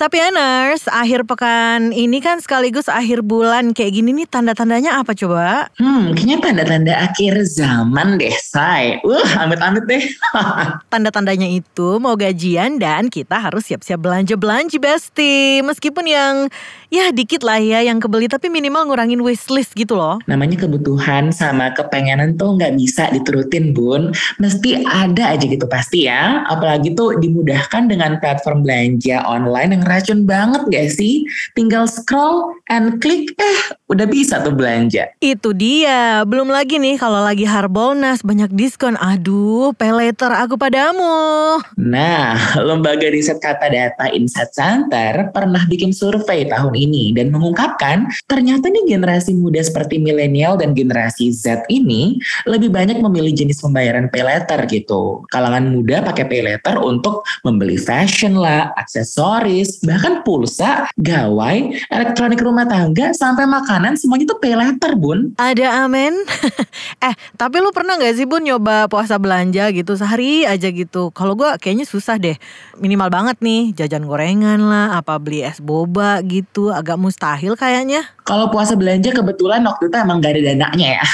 Sapieners, akhir pekan ini kan sekaligus akhir bulan kayak gini nih tanda-tandanya apa coba? Hmm, kayaknya tanda-tanda akhir zaman deh, say. Uh, amit-amit deh. Tanda-tandanya itu mau gajian dan kita harus siap-siap belanja-belanja Besti. Meskipun yang ya dikit lah ya yang kebeli tapi minimal ngurangin wishlist gitu loh. Namanya kebutuhan sama kepengenan tuh nggak bisa diturutin, Bun. Mesti ada aja gitu pasti ya. Apalagi tuh dimudahkan dengan platform belanja online yang racun banget gak sih? Tinggal scroll and klik, eh udah bisa tuh belanja. Itu dia. Belum lagi nih kalau lagi Harbolnas banyak diskon. Aduh, pay later aku padamu. Nah, lembaga riset kata data Insight Center pernah bikin survei tahun ini dan mengungkapkan ternyata nih generasi muda seperti milenial dan generasi Z ini lebih banyak memilih jenis pembayaran pay later gitu. Kalangan muda pakai pay later untuk membeli fashion lah, aksesoris, bahkan pulsa, gawai, elektronik rumah tangga, sampai makanan semuanya tuh pay later, Bun. Ada amin. eh, tapi lu pernah gak sih Bun nyoba puasa belanja gitu sehari aja gitu. Kalau gua kayaknya susah deh. Minimal banget nih, jajan gorengan lah, apa beli es boba gitu, agak mustahil kayaknya. Kalau puasa belanja kebetulan waktu itu emang gak ada dananya ya.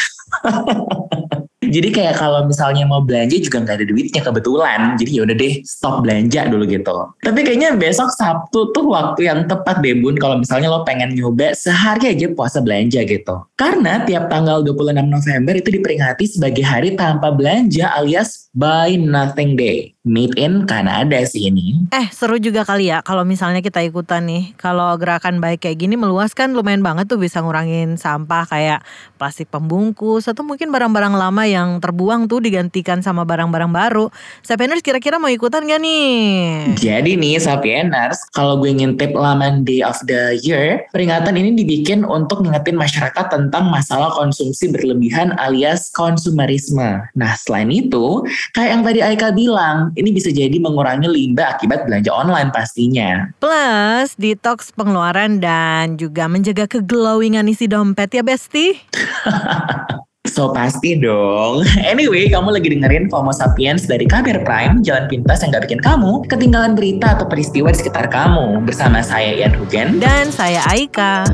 Jadi kayak kalau misalnya mau belanja juga nggak ada duitnya kebetulan. Jadi ya udah deh stop belanja dulu gitu. Tapi kayaknya besok Sabtu tuh waktu yang tepat deh Bun kalau misalnya lo pengen nyoba sehari aja puasa belanja gitu. Karena tiap tanggal 26 November itu diperingati sebagai hari tanpa belanja alias Buy Nothing Day. Made in Kanada sih ini. Eh seru juga kali ya kalau misalnya kita ikutan nih. Kalau gerakan baik kayak gini meluas kan lumayan banget tuh bisa ngurangin sampah kayak plastik pembungkus atau mungkin barang-barang lama yang terbuang tuh digantikan sama barang-barang baru. Sapieners kira-kira mau ikutan gak nih? Jadi nih Sapieners, kalau gue ngintip laman Day of the Year, peringatan ini dibikin untuk ngingetin masyarakat tentang masalah konsumsi berlebihan alias konsumerisme. Nah selain itu, kayak yang tadi Aika bilang, ini bisa jadi mengurangi limbah akibat belanja online pastinya. Plus detox pengeluaran dan juga menjaga keglowingan isi dompet ya Besti. So pasti dong. Anyway, kamu lagi dengerin FOMO Sapiens dari Kabar Prime, jalan pintas yang gak bikin kamu ketinggalan berita atau peristiwa di sekitar kamu. Bersama saya Ian Hugen. Dan saya Aika.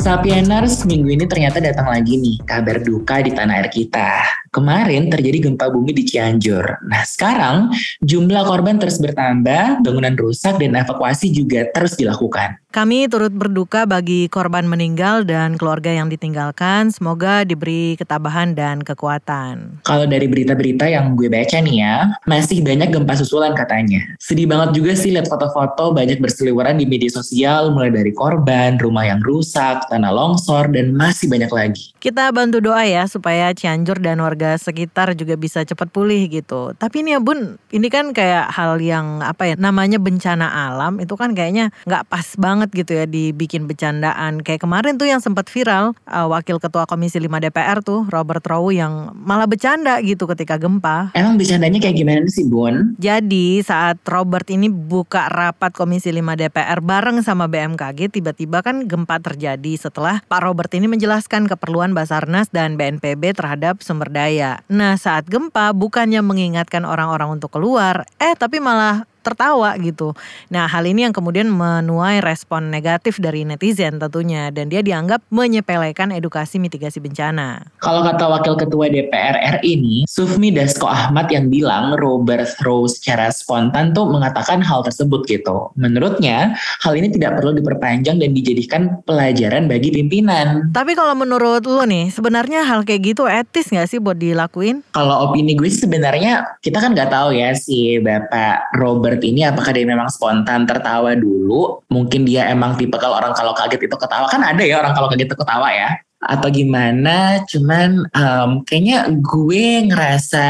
Sapieners, minggu ini ternyata datang lagi nih kabar duka di tanah air kita. Kemarin terjadi gempa bumi di Cianjur. Nah sekarang jumlah korban terus bertambah, bangunan rusak dan evakuasi juga terus dilakukan. Kami turut berduka bagi korban meninggal dan keluarga yang ditinggalkan. Semoga diberi ketabahan dan kekuatan. Kalau dari berita-berita yang gue baca nih ya, masih banyak gempa susulan katanya. Sedih banget juga sih lihat foto-foto banyak berseliweran di media sosial, mulai dari korban, rumah yang rusak, tanah longsor, dan masih banyak lagi. Kita bantu doa ya supaya Cianjur dan warga sekitar juga bisa cepat pulih gitu. Tapi ini ya bun, ini kan kayak hal yang apa ya, namanya bencana alam itu kan kayaknya nggak pas banget banget gitu ya dibikin bercandaan. Kayak kemarin tuh yang sempat viral uh, wakil ketua Komisi 5 DPR tuh Robert Rowe yang malah bercanda gitu ketika gempa. Emang bercandanya kayak gimana sih Bun? Jadi saat Robert ini buka rapat Komisi 5 DPR bareng sama BMKG tiba-tiba kan gempa terjadi setelah Pak Robert ini menjelaskan keperluan Basarnas dan BNPB terhadap sumber daya. Nah saat gempa bukannya mengingatkan orang-orang untuk keluar, eh tapi malah tertawa gitu. Nah hal ini yang kemudian menuai respon negatif dari netizen tentunya dan dia dianggap menyepelekan edukasi mitigasi bencana. Kalau kata Wakil Ketua DPR RI ini, Sufmi Dasko Ahmad yang bilang Robert Rose secara spontan tuh mengatakan hal tersebut gitu. Menurutnya hal ini tidak perlu diperpanjang dan dijadikan pelajaran bagi pimpinan. Tapi kalau menurut lo nih sebenarnya hal kayak gitu etis gak sih buat dilakuin? Kalau opini gue sebenarnya kita kan nggak tahu ya si Bapak Robert Robert ini apakah dia memang spontan tertawa dulu? Mungkin dia emang tipe kalau orang kalau kaget itu ketawa. Kan ada ya orang kalau kaget itu ketawa ya. Atau gimana? Cuman um, kayaknya gue ngerasa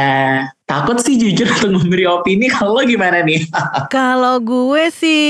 takut sih jujur untuk memberi opini kalau gimana nih? kalau gue sih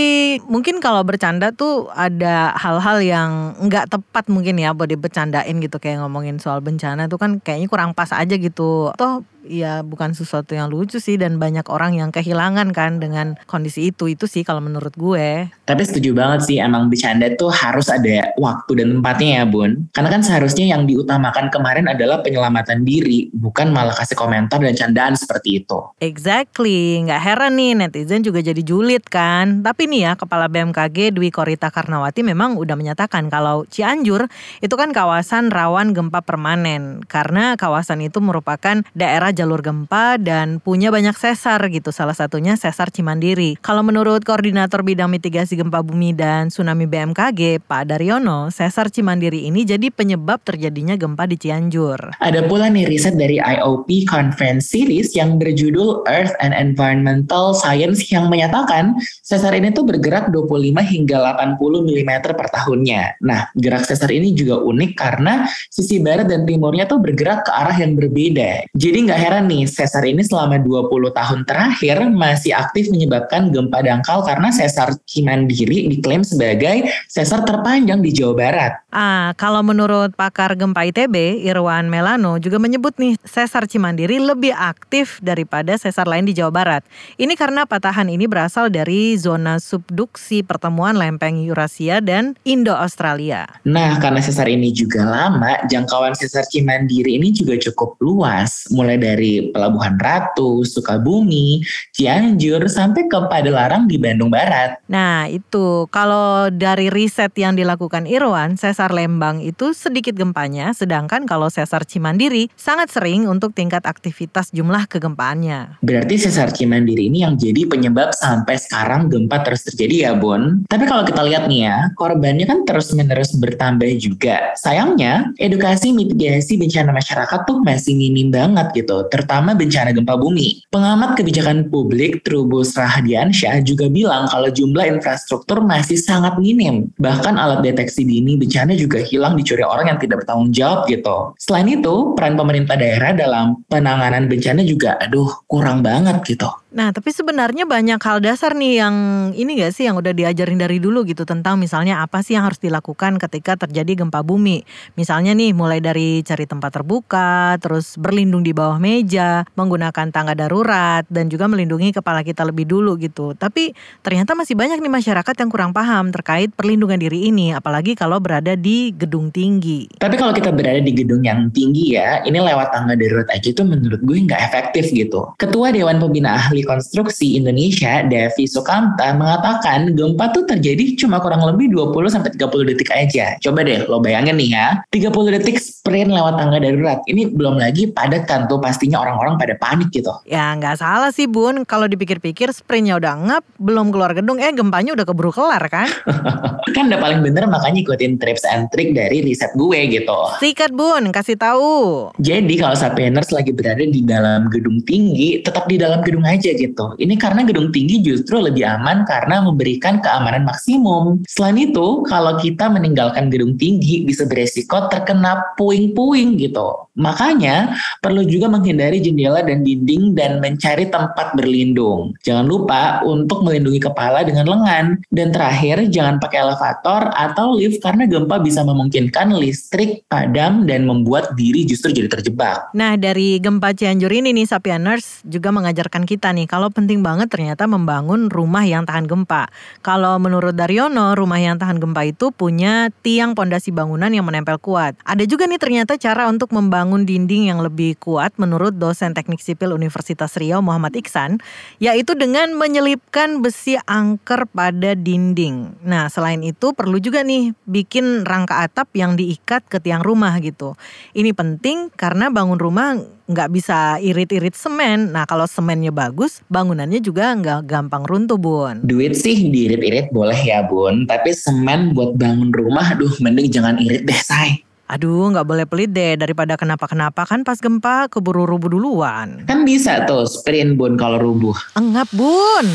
mungkin kalau bercanda tuh ada hal-hal yang nggak tepat mungkin ya buat dibercandain gitu kayak ngomongin soal bencana tuh kan kayaknya kurang pas aja gitu. Toh ya bukan sesuatu yang lucu sih dan banyak orang yang kehilangan kan dengan kondisi itu itu sih kalau menurut gue. Tapi setuju banget sih emang bercanda tuh harus ada waktu dan tempatnya ya Bun. Karena kan seharusnya yang diutamakan kemarin adalah penyelamatan diri bukan malah kasih komentar dan candaan seperti itu. Exactly, nggak heran nih netizen juga jadi julid kan. Tapi nih ya Kepala BMKG Dwi Korita Karnawati memang udah menyatakan kalau Cianjur itu kan kawasan rawan gempa permanen karena kawasan itu merupakan daerah jalur gempa dan punya banyak sesar gitu. Salah satunya sesar Cimandiri. Kalau menurut Koordinator Bidang Mitigasi Gempa Bumi dan Tsunami BMKG, Pak Daryono, sesar Cimandiri ini jadi penyebab terjadinya gempa di Cianjur. Ada pula nih riset dari IOP Conference Series yang berjudul Earth and Environmental Science yang menyatakan sesar ini tuh bergerak 25 hingga 80 mm per tahunnya. Nah, gerak sesar ini juga unik karena sisi barat dan timurnya tuh bergerak ke arah yang berbeda. Jadi nggak heran nih, sesar ini selama 20 tahun terakhir masih aktif menyebabkan gempa dangkal karena sesar Cimandiri diklaim sebagai sesar terpanjang di Jawa Barat. Ah, kalau menurut pakar gempa ITB, Irwan Melano juga menyebut nih sesar Cimandiri lebih aktif daripada sesar lain di Jawa Barat. Ini karena patahan ini berasal dari zona subduksi pertemuan lempeng Eurasia dan Indo-Australia. Nah, karena sesar ini juga lama, jangkauan sesar Cimandiri ini juga cukup luas, mulai dari Pelabuhan Ratu, Sukabumi, Cianjur, sampai ke Padalarang di Bandung Barat. Nah, itu kalau dari riset yang dilakukan Irwan, sesar Lembang itu sedikit gempanya, sedangkan kalau sesar Cimandiri sangat sering untuk tingkat aktivitas jumlah kegempaannya. Berarti sesar Cimandiri ini yang jadi penyebab sampai sekarang gempa terus terjadi ya, Bon. Tapi kalau kita lihat nih ya, korbannya kan terus-menerus bertambah juga. Sayangnya, edukasi mitigasi bencana masyarakat tuh masih minim banget gitu, terutama bencana gempa bumi. Pengamat kebijakan publik Trubus Rahadiansyah juga bilang kalau jumlah infrastruktur masih sangat minim. Bahkan alat deteksi dini bencana juga hilang dicuri orang yang tidak bertanggung jawab gitu. Selain itu, peran pemerintah daerah dalam penanganan bencana juga aduh kurang banget gitu. Nah, tapi sebenarnya banyak hal dasar nih yang ini gak sih yang udah diajarin dari dulu gitu tentang misalnya apa sih yang harus dilakukan ketika terjadi gempa bumi. Misalnya nih mulai dari cari tempat terbuka, terus berlindung di bawah meja, menggunakan tangga darurat dan juga melindungi kepala kita lebih dulu gitu. Tapi ternyata masih banyak nih masyarakat yang kurang paham terkait perlindungan diri ini apalagi kalau berada di gedung tinggi. Tapi kalau kita berada di gedung yang tinggi ya, ini lewat tangga darurat aja itu menurut gue nggak efektif gitu. Ketua Dewan Pembina Ahli Konstruksi Indonesia, Devi Sukamta, mengatakan gempa tuh terjadi cuma kurang lebih 20-30 detik aja. Coba deh lo bayangin nih ya, 30 detik sprint lewat tangga darurat. Ini belum lagi padat kan tuh pastinya orang-orang pada panik gitu. Ya nggak salah sih Bun, kalau dipikir-pikir sprintnya udah ngap, belum keluar gedung, eh gempanya udah keburu kelar kan? kan udah paling bener makanya ikutin tips and trick dari riset gue gitu. Sikat Bun, kasih tahu. Jadi kalau Sapieners lagi berada di dalam gedung tinggi, tetap di dalam gedung aja gitu. Ini karena gedung tinggi justru lebih aman karena memberikan keamanan maksimum. Selain itu, kalau kita meninggalkan gedung tinggi bisa beresiko terkena puing-puing gitu. Makanya perlu juga menghindari jendela dan dinding dan mencari tempat berlindung. Jangan lupa untuk melindungi kepala dengan lengan. Dan terakhir, jangan pakai elevator atau lift karena gempa bisa memungkinkan listrik padam dan membuat diri justru jadi terjebak. Nah, dari gempa Cianjur ini nih Sapieners juga mengajarkan kita nih nih, kalau penting banget ternyata membangun rumah yang tahan gempa. Kalau menurut Daryono, rumah yang tahan gempa itu punya tiang pondasi bangunan yang menempel kuat. Ada juga nih ternyata cara untuk membangun dinding yang lebih kuat menurut dosen teknik sipil Universitas Riau Muhammad Iksan, yaitu dengan menyelipkan besi angker pada dinding. Nah, selain itu perlu juga nih bikin rangka atap yang diikat ke tiang rumah gitu. Ini penting karena bangun rumah nggak bisa irit-irit semen. Nah kalau semennya bagus, bangunannya juga nggak gampang runtuh bun. Duit sih diirit-irit boleh ya bun, tapi semen buat bangun rumah, aduh mending jangan irit deh say. Aduh nggak boleh pelit deh daripada kenapa-kenapa kan pas gempa keburu rubuh duluan. Kan bisa tuh sprint bun kalau rubuh. Enggak bun.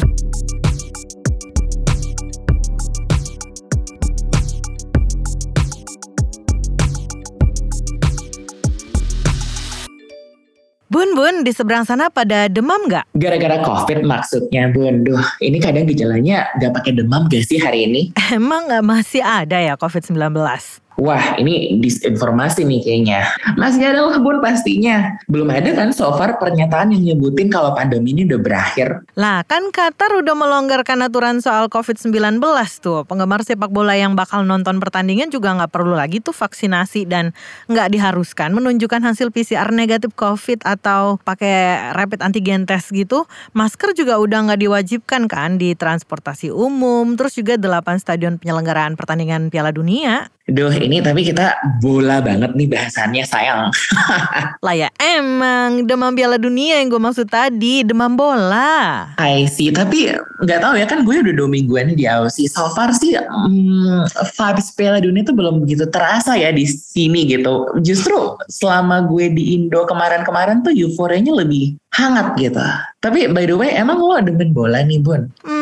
Bun, Bun, di seberang sana pada demam nggak? Gara-gara COVID maksudnya, Bun. Duh, ini kadang gejalanya nggak pakai demam gak sih hari ini? Emang nggak masih ada ya COVID-19? Wah, ini disinformasi nih kayaknya. Masih ada lah bun pastinya. Belum ada kan so far pernyataan yang nyebutin kalau pandemi ini udah berakhir. Lah kan Qatar udah melonggarkan aturan soal COVID-19 tuh. Penggemar sepak bola yang bakal nonton pertandingan juga nggak perlu lagi tuh vaksinasi dan nggak diharuskan menunjukkan hasil PCR negatif COVID atau pakai rapid antigen test gitu. Masker juga udah nggak diwajibkan kan di transportasi umum. Terus juga delapan stadion penyelenggaraan pertandingan Piala Dunia. Duh ini tapi kita bola banget nih bahasannya sayang. lah ya emang demam piala dunia yang gue maksud tadi demam bola. I see tapi nggak tahu ya kan gue udah dua mingguan di Aussie. So far sih hmm, vibes piala dunia tuh belum begitu terasa ya di sini gitu. Justru selama gue di Indo kemarin-kemarin tuh euforianya lebih hangat gitu. Tapi by the way emang lo demen bola nih Bun? Hmm,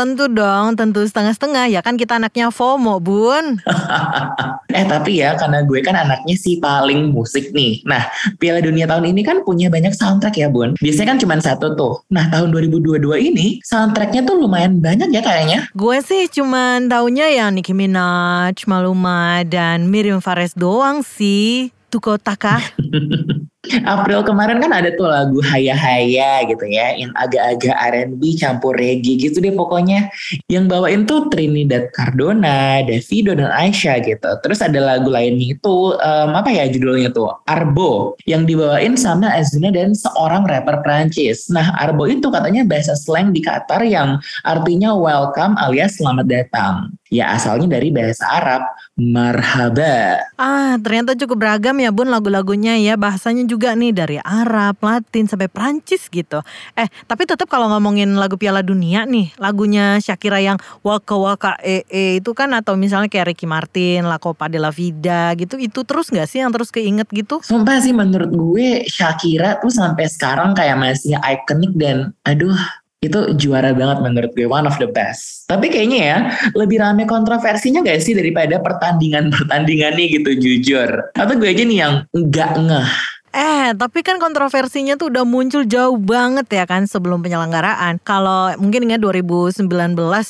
tentu dong, tentu setengah-setengah ya kan kita anaknya FOMO, Bun. eh tapi ya karena gue kan anaknya sih paling musik nih. Nah, Piala Dunia tahun ini kan punya banyak soundtrack ya, Bun. Biasanya kan cuma satu tuh. Nah, tahun 2022 ini soundtracknya tuh lumayan banyak ya kayaknya. Gue sih cuma taunya yang Nicki Minaj, Maluma, dan Miriam Fares doang sih. Tuko Taka. April kemarin kan ada tuh lagu Haya Haya gitu ya, yang agak-agak R&B campur reggae gitu deh pokoknya. Yang bawain tuh Trinidad Cardona, Davido dan Aisyah gitu. Terus ada lagu lainnya itu um, apa ya judulnya tuh Arbo yang dibawain sama Azuna dan seorang rapper Prancis. Nah Arbo itu katanya bahasa slang di Qatar yang artinya welcome alias selamat datang. Ya asalnya dari bahasa Arab, marhaba. Ah ternyata cukup beragam ya bun lagu-lagunya ya bahasanya juga nih dari Arab, Latin sampai Prancis gitu. Eh, tapi tetap kalau ngomongin lagu Piala Dunia nih, lagunya Shakira yang Waka Waka E E itu kan atau misalnya kayak Ricky Martin, La Copa de la Vida gitu, itu terus nggak sih yang terus keinget gitu? Sumpah sih menurut gue Shakira tuh sampai sekarang kayak masih ikonik dan aduh itu juara banget menurut gue one of the best. Tapi kayaknya ya lebih rame kontroversinya gak sih daripada pertandingan-pertandingan nih gitu jujur. Atau gue aja nih yang nggak ngeh Eh, tapi kan kontroversinya tuh udah muncul jauh banget ya kan sebelum penyelenggaraan. Kalau mungkin ingat 2019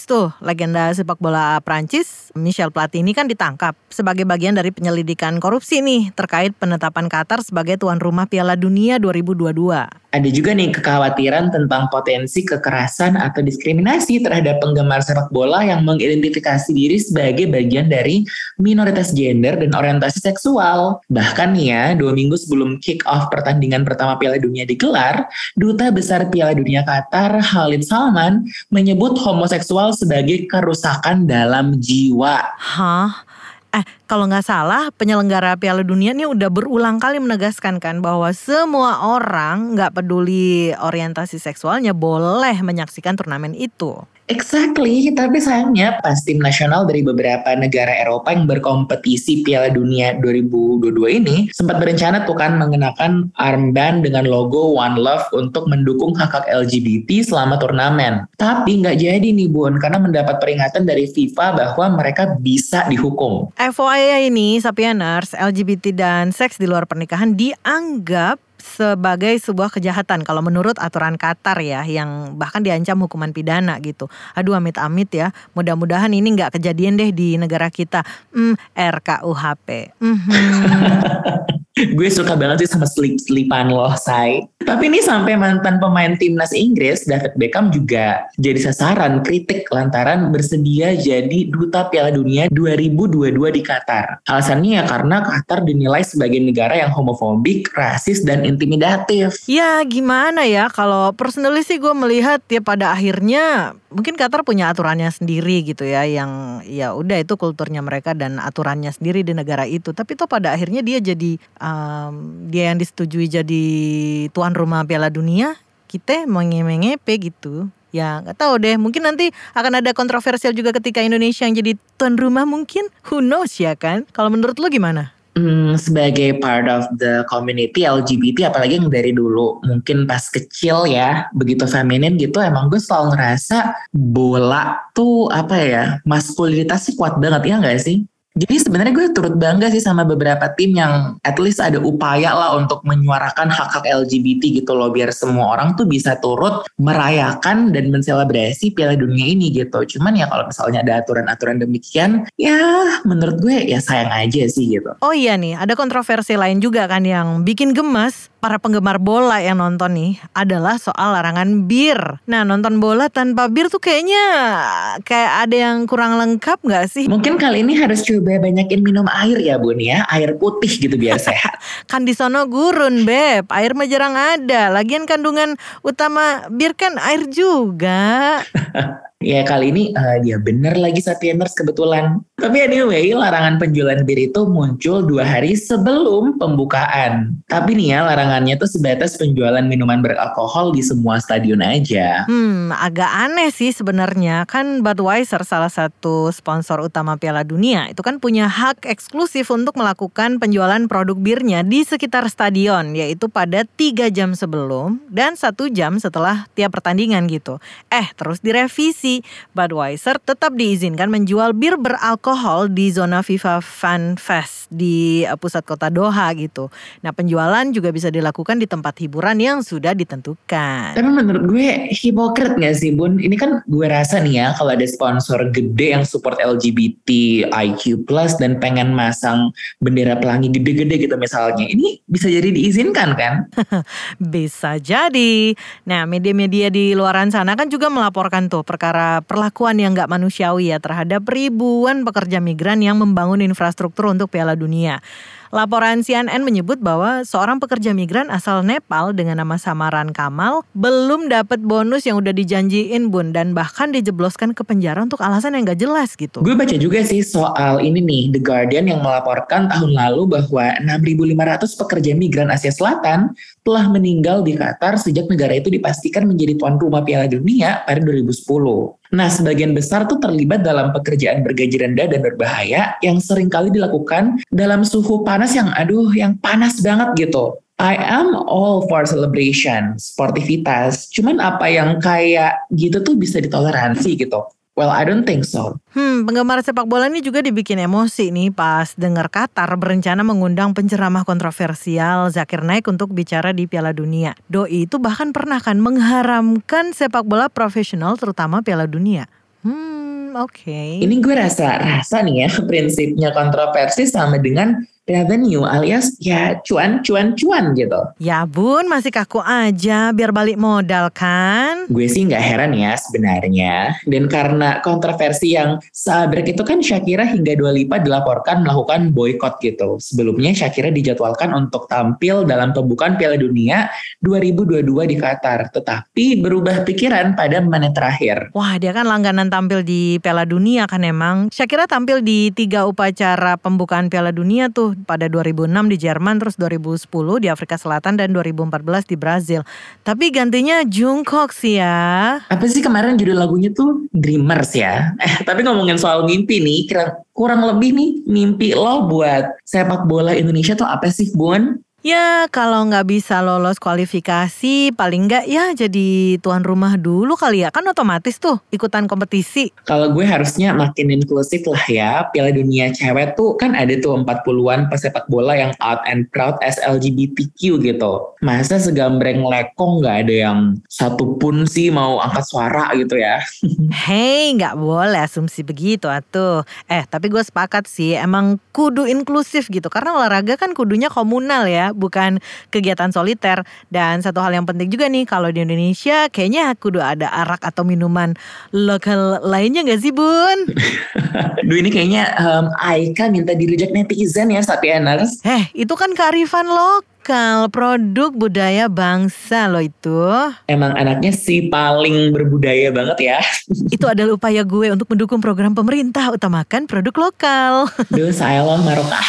tuh legenda sepak bola Prancis Michel Platini kan ditangkap sebagai bagian dari penyelidikan korupsi nih terkait penetapan Qatar sebagai tuan rumah Piala Dunia 2022 ada juga nih kekhawatiran tentang potensi kekerasan atau diskriminasi terhadap penggemar sepak bola yang mengidentifikasi diri sebagai bagian dari minoritas gender dan orientasi seksual. Bahkan nih ya, dua minggu sebelum kick off pertandingan pertama Piala Dunia digelar, Duta Besar Piala Dunia Qatar Khalid Salman menyebut homoseksual sebagai kerusakan dalam jiwa. Hah? Eh, kalau nggak salah penyelenggara Piala Dunia ini udah berulang kali menegaskan kan bahwa semua orang nggak peduli orientasi seksualnya boleh menyaksikan turnamen itu. Exactly, tapi sayangnya pas tim nasional dari beberapa negara Eropa yang berkompetisi Piala Dunia 2022 ini sempat berencana tuh kan mengenakan armband dengan logo One Love untuk mendukung hak hak LGBT selama turnamen. Tapi nggak jadi nih Bun, karena mendapat peringatan dari FIFA bahwa mereka bisa dihukum. FYI ini, Sapieners, LGBT dan seks di luar pernikahan dianggap sebagai sebuah kejahatan kalau menurut aturan Qatar ya yang bahkan diancam hukuman pidana gitu. Aduh amit-amit ya. Mudah-mudahan ini nggak kejadian deh di negara kita. Hmm, RKUHP. Mm -hmm. gue suka banget sih sama slip-slipan lo, say. Tapi ini sampai mantan pemain timnas Inggris, David Beckham juga jadi sasaran kritik lantaran bersedia jadi duta Piala Dunia 2022 di Qatar. Alasannya ya karena Qatar dinilai sebagai negara yang homofobik, rasis, dan intimidatif. Ya gimana ya, kalau personally sih gue melihat ya pada akhirnya mungkin Qatar punya aturannya sendiri gitu ya yang ya udah itu kulturnya mereka dan aturannya sendiri di negara itu tapi tuh pada akhirnya dia jadi um, dia yang disetujui jadi tuan rumah Piala Dunia kita mengepe gitu. Ya nggak tahu deh mungkin nanti akan ada kontroversial juga ketika Indonesia yang jadi tuan rumah mungkin. Who knows ya kan? Kalau menurut lo gimana? Hmm, sebagai part of the community LGBT apalagi yang dari dulu mungkin pas kecil ya begitu feminin gitu emang gue selalu ngerasa bola tuh apa ya maskulinitas sih kuat banget ya nggak sih Jadi sebenarnya gue turut bangga sih sama beberapa tim yang at least ada upaya lah untuk menyuarakan hak-hak LGBT gitu loh biar semua orang tuh bisa turut merayakan dan menselebrasi Piala Dunia ini gitu. Cuman ya kalau misalnya ada aturan-aturan demikian, ya menurut gue ya sayang aja sih gitu. Oh iya nih, ada kontroversi lain juga kan yang bikin gemas para penggemar bola yang nonton nih adalah soal larangan bir. Nah nonton bola tanpa bir tuh kayaknya kayak ada yang kurang lengkap nggak sih? Mungkin kali ini harus coba banyakin minum air ya bun ya, air putih gitu biar sehat. kan di sono gurun beb, air mah jarang ada. Lagian kandungan utama bir kan air juga. Ya kali ini uh, ya bener lagi Sapieners kebetulan. Tapi anyway, larangan penjualan bir itu muncul dua hari sebelum pembukaan. Tapi nih ya larangannya tuh sebatas penjualan minuman beralkohol di semua stadion aja. Hmm, agak aneh sih sebenarnya. Kan Budweiser salah satu sponsor utama Piala Dunia itu kan punya hak eksklusif untuk melakukan penjualan produk birnya di sekitar stadion, yaitu pada tiga jam sebelum dan satu jam setelah tiap pertandingan gitu. Eh, terus direvisi Budweiser tetap diizinkan menjual bir beralkohol di zona FIFA Fan Fest di eh, pusat kota Doha gitu. Nah penjualan juga bisa dilakukan di tempat hiburan yang sudah ditentukan. Tapi menurut gue hipokrit gak sih Bun? Ini kan gue rasa nih ya kalau ada sponsor gede yang support LGBT, IQ+, dan pengen masang bendera pelangi gede-gede gitu misalnya. Ini bisa jadi diizinkan kan? bisa jadi. Nah media-media di luaran sana kan juga melaporkan tuh perkara perlakuan yang nggak manusiawi ya terhadap ribuan pekerja migran yang membangun infrastruktur untuk Piala Dunia. Laporan CNN menyebut bahwa seorang pekerja migran asal Nepal dengan nama samaran Kamal belum dapat bonus yang udah dijanjiin Bun dan bahkan dijebloskan ke penjara untuk alasan yang gak jelas gitu. Gue baca juga sih soal ini nih The Guardian yang melaporkan tahun lalu bahwa 6.500 pekerja migran Asia Selatan telah meninggal di Qatar sejak negara itu dipastikan menjadi tuan rumah Piala Dunia pada 2010. Nah, sebagian besar tuh terlibat dalam pekerjaan bergaji rendah dan berbahaya yang sering kali dilakukan dalam suhu panas yang aduh yang panas banget gitu. I am all for celebration, sportivitas. Cuman apa yang kayak gitu tuh bisa ditoleransi gitu. Well, I don't think so. Hmm, penggemar sepak bola ini juga dibikin emosi nih pas dengar Qatar berencana mengundang penceramah kontroversial Zakir Naik untuk bicara di Piala Dunia. Doi itu bahkan pernah kan mengharamkan sepak bola profesional terutama Piala Dunia. Hmm, oke. Okay. Ini gue rasa rasa nih ya prinsipnya kontroversi sama dengan revenue alias ya cuan cuan cuan gitu. Ya bun masih kaku aja biar balik modal kan? Gue sih nggak heran ya sebenarnya. Dan karena kontroversi yang sabrek itu kan Shakira hingga dua lipat dilaporkan melakukan boykot gitu. Sebelumnya Shakira dijadwalkan untuk tampil dalam pembukaan Piala Dunia 2022 di Qatar. Tetapi berubah pikiran pada menit terakhir. Wah dia kan langganan tampil di Piala Dunia kan emang. Shakira tampil di tiga upacara pembukaan Piala Dunia tuh pada 2006 di Jerman, terus 2010 di Afrika Selatan dan 2014 di Brazil. Tapi gantinya Jungkook sih ya. Apa sih kemarin judul lagunya tuh Dreamers ya? Eh tapi ngomongin soal mimpi nih, kira kurang lebih nih mimpi lo buat sepak bola Indonesia tuh apa sih Bun? Ya kalau nggak bisa lolos kualifikasi paling nggak ya jadi tuan rumah dulu kali ya kan otomatis tuh ikutan kompetisi. Kalau gue harusnya makin inklusif lah ya Piala Dunia cewek tuh kan ada tuh 40-an pesepak bola yang out and proud as LGBTQ gitu. Masa segambreng lekong nggak ada yang satu pun sih mau angkat suara gitu ya. Hei nggak boleh asumsi begitu atuh. Eh tapi gue sepakat sih emang kudu inklusif gitu karena olahraga kan kudunya komunal ya bukan kegiatan soliter. Dan satu hal yang penting juga nih, kalau di Indonesia kayaknya kudu ada arak atau minuman lokal lainnya gak sih Bun? Duh ini kayaknya um, Aika minta direject netizen ya Sapieners. Eh itu kan kearifan lokal produk budaya bangsa loh itu. Emang anaknya si paling berbudaya banget ya. itu adalah upaya gue untuk mendukung program pemerintah utamakan produk lokal. Duh saya loh Marokah.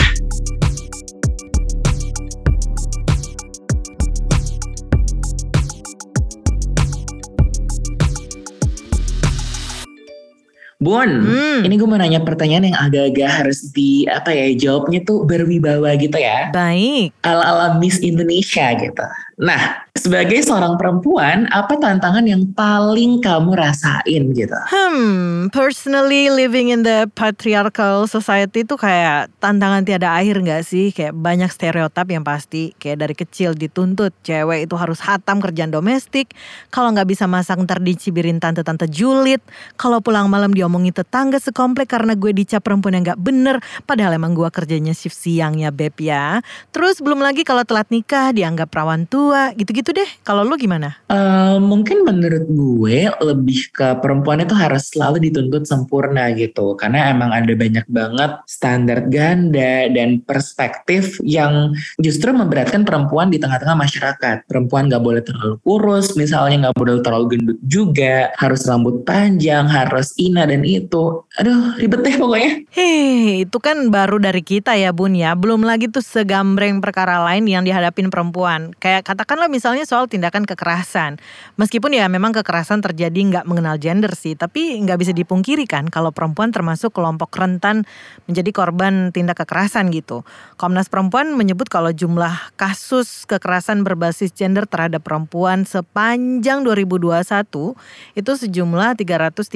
Bun, hmm. ini gue mau nanya pertanyaan yang agak-agak harus di apa ya jawabnya tuh berwibawa gitu ya. Baik. Ala-ala Miss Indonesia gitu. Nah, sebagai seorang perempuan, apa tantangan yang paling kamu rasain gitu? Hmm, personally living in the patriarchal society itu kayak tantangan tiada akhir nggak sih? Kayak banyak stereotip yang pasti. Kayak dari kecil dituntut cewek itu harus hatam kerjaan domestik. Kalau nggak bisa masak ntar dicibirin tante-tante julid. Kalau pulang malam diomongi tetangga sekomplek karena gue dicap perempuan yang nggak bener. Padahal emang gue kerjanya shift siang ya beb ya. Terus belum lagi kalau telat nikah dianggap perawan tua. Gitu-gitu deh. Kalau lu gimana? Uh, mungkin menurut gue lebih ke perempuan itu harus selalu dituntut sempurna gitu. Karena emang ada banyak banget standar ganda dan perspektif yang justru memberatkan perempuan di tengah-tengah masyarakat. Perempuan gak boleh terlalu kurus, misalnya gak boleh terlalu gendut juga, harus rambut panjang, harus ina dan itu. Aduh ribet deh pokoknya. Hei, itu kan baru dari kita ya bun ya. Belum lagi tuh segambreng perkara lain yang dihadapin perempuan. Kayak katakanlah misalnya soal tindakan kekerasan. Meskipun ya memang kekerasan terjadi nggak mengenal gender sih, tapi nggak bisa dipungkiri kan kalau perempuan termasuk kelompok rentan menjadi korban tindak kekerasan gitu. Komnas Perempuan menyebut kalau jumlah kasus kekerasan berbasis gender terhadap perempuan sepanjang 2021 itu sejumlah 338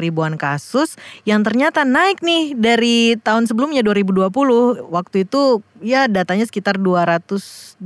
ribuan kasus yang ternyata naik nih dari tahun sebelumnya 2020. Waktu itu ya datanya sekitar 226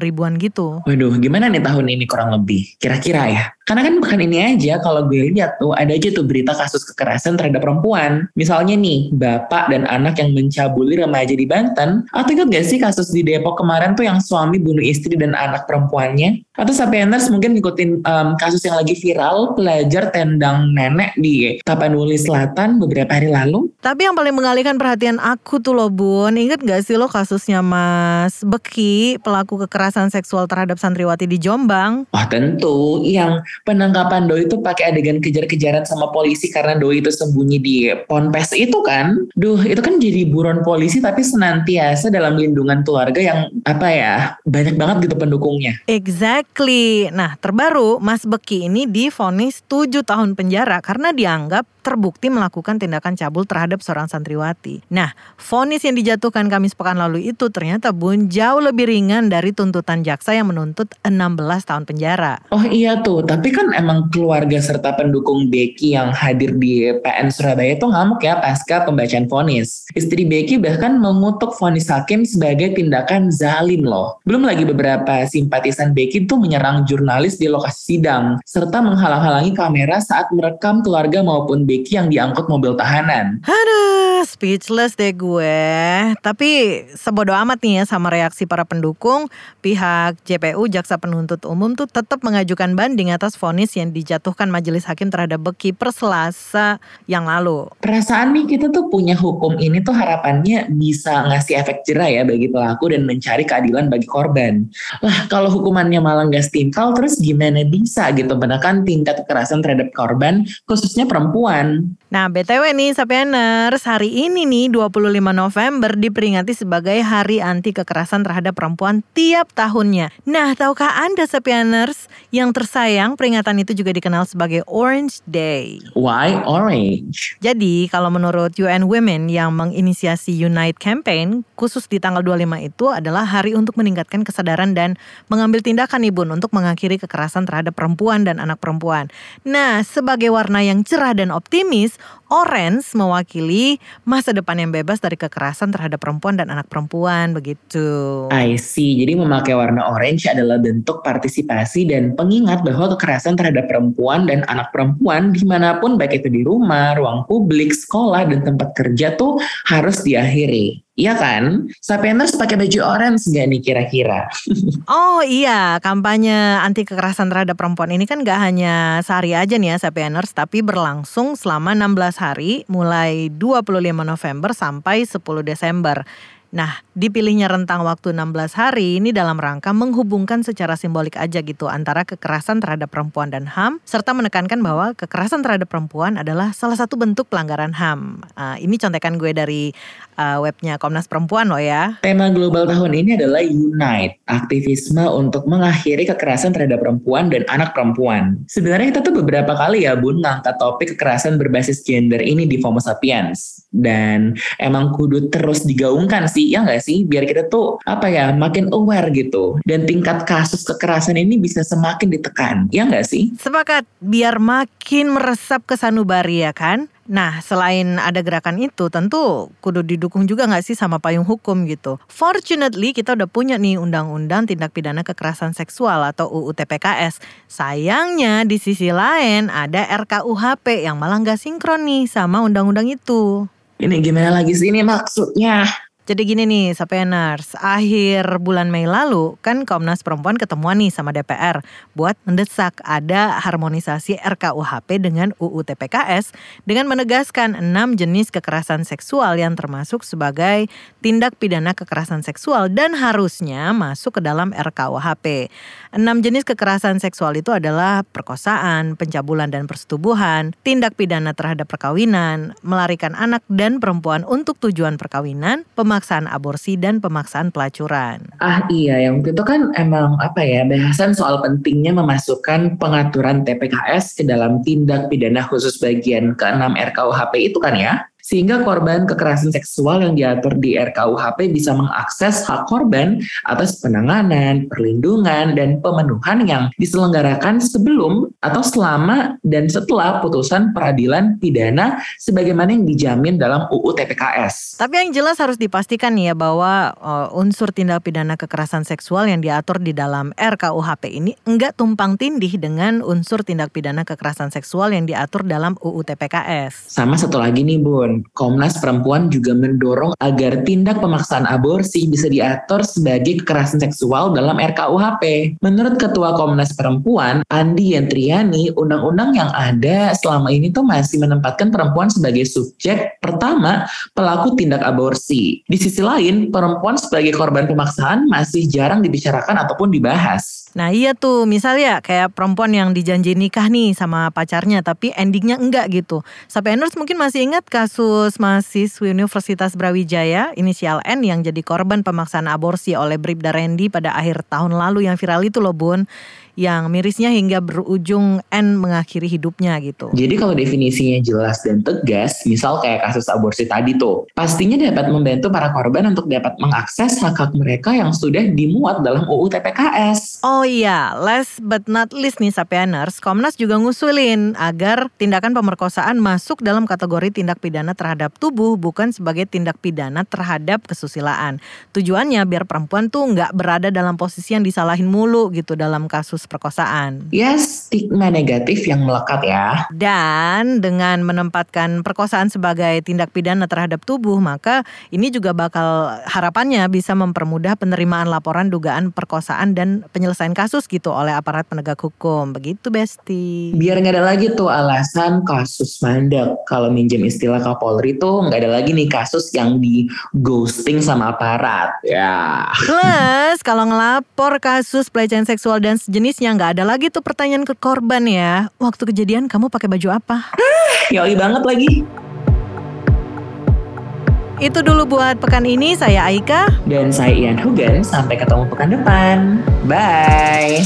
ribuan gitu. Waduh, gimana nih tahun ini kurang lebih? Kira-kira ya? Karena kan bukan ini aja, kalau gue lihat tuh ada aja tuh berita kasus kekerasan terhadap perempuan. Misalnya nih, bapak dan anak yang mencabuli remaja di Banten. Atau ingat gak sih kasus di Depok kemarin tuh yang suami bunuh istri dan anak perempuannya? Atau Sapieners mungkin ngikutin um, kasus yang lagi viral, pelajar tendang nenek di Tapanuli Selatan beberapa hari lalu. Tapi yang paling mengalihkan perhatian aku tuh loh Bun, inget gak sih lo kasusnya Mas Beki, pelaku kekerasan seksual terhadap santriwati di Jombang? Wah tentu, yang penangkapan Doi itu pakai adegan kejar-kejaran sama polisi karena Doi itu sembunyi di ponpes itu kan. Duh, itu kan jadi buron polisi tapi senantiasa dalam lindungan keluarga yang apa ya, banyak banget gitu pendukungnya. Exactly. Nah, terbaru Mas Beki ini difonis 7 tahun penjara karena dianggap terbukti melakukan tindakan cabul terhadap seorang santriwati. Nah, vonis yang dijatuhkan Kamis pekan lalu itu ternyata bun jauh lebih ringan dari tuntutan jaksa yang menuntut 16 tahun penjara. Oh iya tuh, tapi kan emang keluarga serta pendukung Becky yang hadir di PN Surabaya itu ngamuk ya pasca pembacaan vonis. Istri Becky bahkan mengutuk vonis hakim sebagai tindakan zalim loh. Belum lagi beberapa simpatisan Becky tuh menyerang jurnalis di lokasi sidang serta menghalang-halangi kamera saat merekam keluarga maupun Becky Becky yang diangkut mobil tahanan. Aduh, speechless deh gue. Tapi sebodoh amat nih ya sama reaksi para pendukung, pihak JPU Jaksa Penuntut Umum tuh tetap mengajukan banding atas vonis yang dijatuhkan majelis hakim terhadap Becky per Selasa yang lalu. Perasaan nih kita tuh punya hukum ini tuh harapannya bisa ngasih efek jerah ya bagi pelaku dan mencari keadilan bagi korban. Lah kalau hukumannya malah nggak setimpal terus gimana bisa gitu menekan tingkat kekerasan terhadap korban khususnya perempuan kan. Nah BTW nih Sapieners, hari ini nih 25 November diperingati sebagai Hari Anti Kekerasan Terhadap Perempuan tiap tahunnya. Nah tahukah Anda Sapieners, yang tersayang peringatan itu juga dikenal sebagai Orange Day. Why orange? Jadi kalau menurut UN Women yang menginisiasi Unite Campaign, khusus di tanggal 25 itu adalah hari untuk meningkatkan kesadaran dan mengambil tindakan nih Bun untuk mengakhiri kekerasan terhadap perempuan dan anak perempuan. Nah sebagai warna yang cerah dan optimis, crimes orange mewakili masa depan yang bebas dari kekerasan terhadap perempuan dan anak perempuan begitu. I see. Jadi memakai warna orange adalah bentuk partisipasi dan pengingat bahwa kekerasan terhadap perempuan dan anak perempuan di mana pun baik itu di rumah, ruang publik, sekolah, dan tempat kerja tuh harus diakhiri. Iya kan? Sapieners pakai baju orange gak nih kira-kira? oh iya, kampanye anti kekerasan terhadap perempuan ini kan gak hanya sehari aja nih ya Sapieners, tapi berlangsung selama 16 hari mulai 25 November sampai 10 Desember. Nah, dipilihnya rentang waktu 16 hari ini dalam rangka menghubungkan secara simbolik aja gitu antara kekerasan terhadap perempuan dan HAM serta menekankan bahwa kekerasan terhadap perempuan adalah salah satu bentuk pelanggaran HAM. Uh, ini contekan gue dari uh, webnya Komnas Perempuan loh ya. Tema global tahun ini adalah Unite, aktivisme untuk mengakhiri kekerasan terhadap perempuan dan anak perempuan. Sebenarnya kita tuh beberapa kali ya Bun ngangkat topik kekerasan berbasis gender ini di FOMO Sapiens. Dan emang kudu terus digaungkan sih ya nggak sih biar kita tuh apa ya makin aware gitu dan tingkat kasus kekerasan ini bisa semakin ditekan ya nggak sih sepakat biar makin meresap ke sanubari ya kan Nah, selain ada gerakan itu, tentu kudu didukung juga nggak sih sama payung hukum gitu. Fortunately, kita udah punya nih Undang-Undang Tindak Pidana Kekerasan Seksual atau UU TPKS. Sayangnya di sisi lain ada RKUHP yang malah nggak sinkron nih sama undang-undang itu. Ini gimana lagi sih ini maksudnya? Jadi gini nih, Sapeners, akhir bulan Mei lalu kan Komnas Perempuan ketemuan nih sama DPR buat mendesak ada harmonisasi RKUHP dengan UU TPKS dengan menegaskan enam jenis kekerasan seksual yang termasuk sebagai tindak pidana kekerasan seksual dan harusnya masuk ke dalam RKUHP. Enam jenis kekerasan seksual itu adalah perkosaan, pencabulan dan persetubuhan, tindak pidana terhadap perkawinan, melarikan anak dan perempuan untuk tujuan perkawinan, pemaksaan aborsi dan pemaksaan pelacuran. Ah iya, yang itu kan emang apa ya bahasan soal pentingnya memasukkan pengaturan TPKS ke dalam tindak pidana khusus bagian ke-6 RKUHP itu kan ya? Sehingga korban kekerasan seksual yang diatur di RKUHP bisa mengakses hak korban atas penanganan, perlindungan, dan pemenuhan yang diselenggarakan sebelum atau selama dan setelah putusan peradilan pidana sebagaimana yang dijamin dalam UU TPKS. Tapi yang jelas harus dipastikan nih ya bahwa uh, unsur tindak pidana kekerasan seksual yang diatur di dalam RKUHP ini enggak tumpang tindih dengan unsur tindak pidana kekerasan seksual yang diatur dalam UU TPKS. Sama satu lagi nih Bun, Komnas Perempuan juga mendorong agar tindak pemaksaan aborsi bisa diatur sebagai kekerasan seksual dalam RKUHP. Menurut Ketua Komnas Perempuan, Andi Yantriani, undang-undang yang ada selama ini tuh masih menempatkan perempuan sebagai subjek pertama pelaku tindak aborsi. Di sisi lain, perempuan sebagai korban pemaksaan masih jarang dibicarakan ataupun dibahas. Nah iya tuh, misalnya kayak perempuan yang dijanji nikah nih sama pacarnya, tapi endingnya enggak gitu. Sampai Enders mungkin masih ingat kasus mahasiswa Universitas Brawijaya, inisial N yang jadi korban pemaksaan aborsi oleh Bribda Randy pada akhir tahun lalu yang viral itu loh bun yang mirisnya hingga berujung N mengakhiri hidupnya gitu. Jadi kalau definisinya jelas dan tegas, misal kayak kasus aborsi tadi tuh, pastinya dapat membantu para korban untuk dapat mengakses hak-hak mereka yang sudah dimuat dalam UU TPKS. Oh iya, last but not least nih Sapianers, Komnas juga ngusulin agar tindakan pemerkosaan masuk dalam kategori tindak pidana terhadap tubuh bukan sebagai tindak pidana terhadap kesusilaan. Tujuannya biar perempuan tuh nggak berada dalam posisi yang disalahin mulu gitu dalam kasus perkosaan. Ya, stigma negatif yang melekat ya. Dan dengan menempatkan perkosaan sebagai tindak pidana terhadap tubuh, maka ini juga bakal harapannya bisa mempermudah penerimaan laporan dugaan perkosaan dan penyelesaian kasus gitu oleh aparat penegak hukum. Begitu, Besti. Biar nggak ada lagi tuh alasan kasus mandek. Kalau minjem istilah Kapolri tuh nggak ada lagi nih kasus yang di ghosting sama aparat. Ya. Plus, kalau ngelapor kasus pelecehan seksual dan sejenis sejenisnya nggak ada lagi tuh pertanyaan ke korban ya. Waktu kejadian kamu pakai baju apa? Yoi banget lagi. Itu dulu buat pekan ini. Saya Aika. Dan saya Ian Hugen. Sampai ketemu pekan depan. Bye.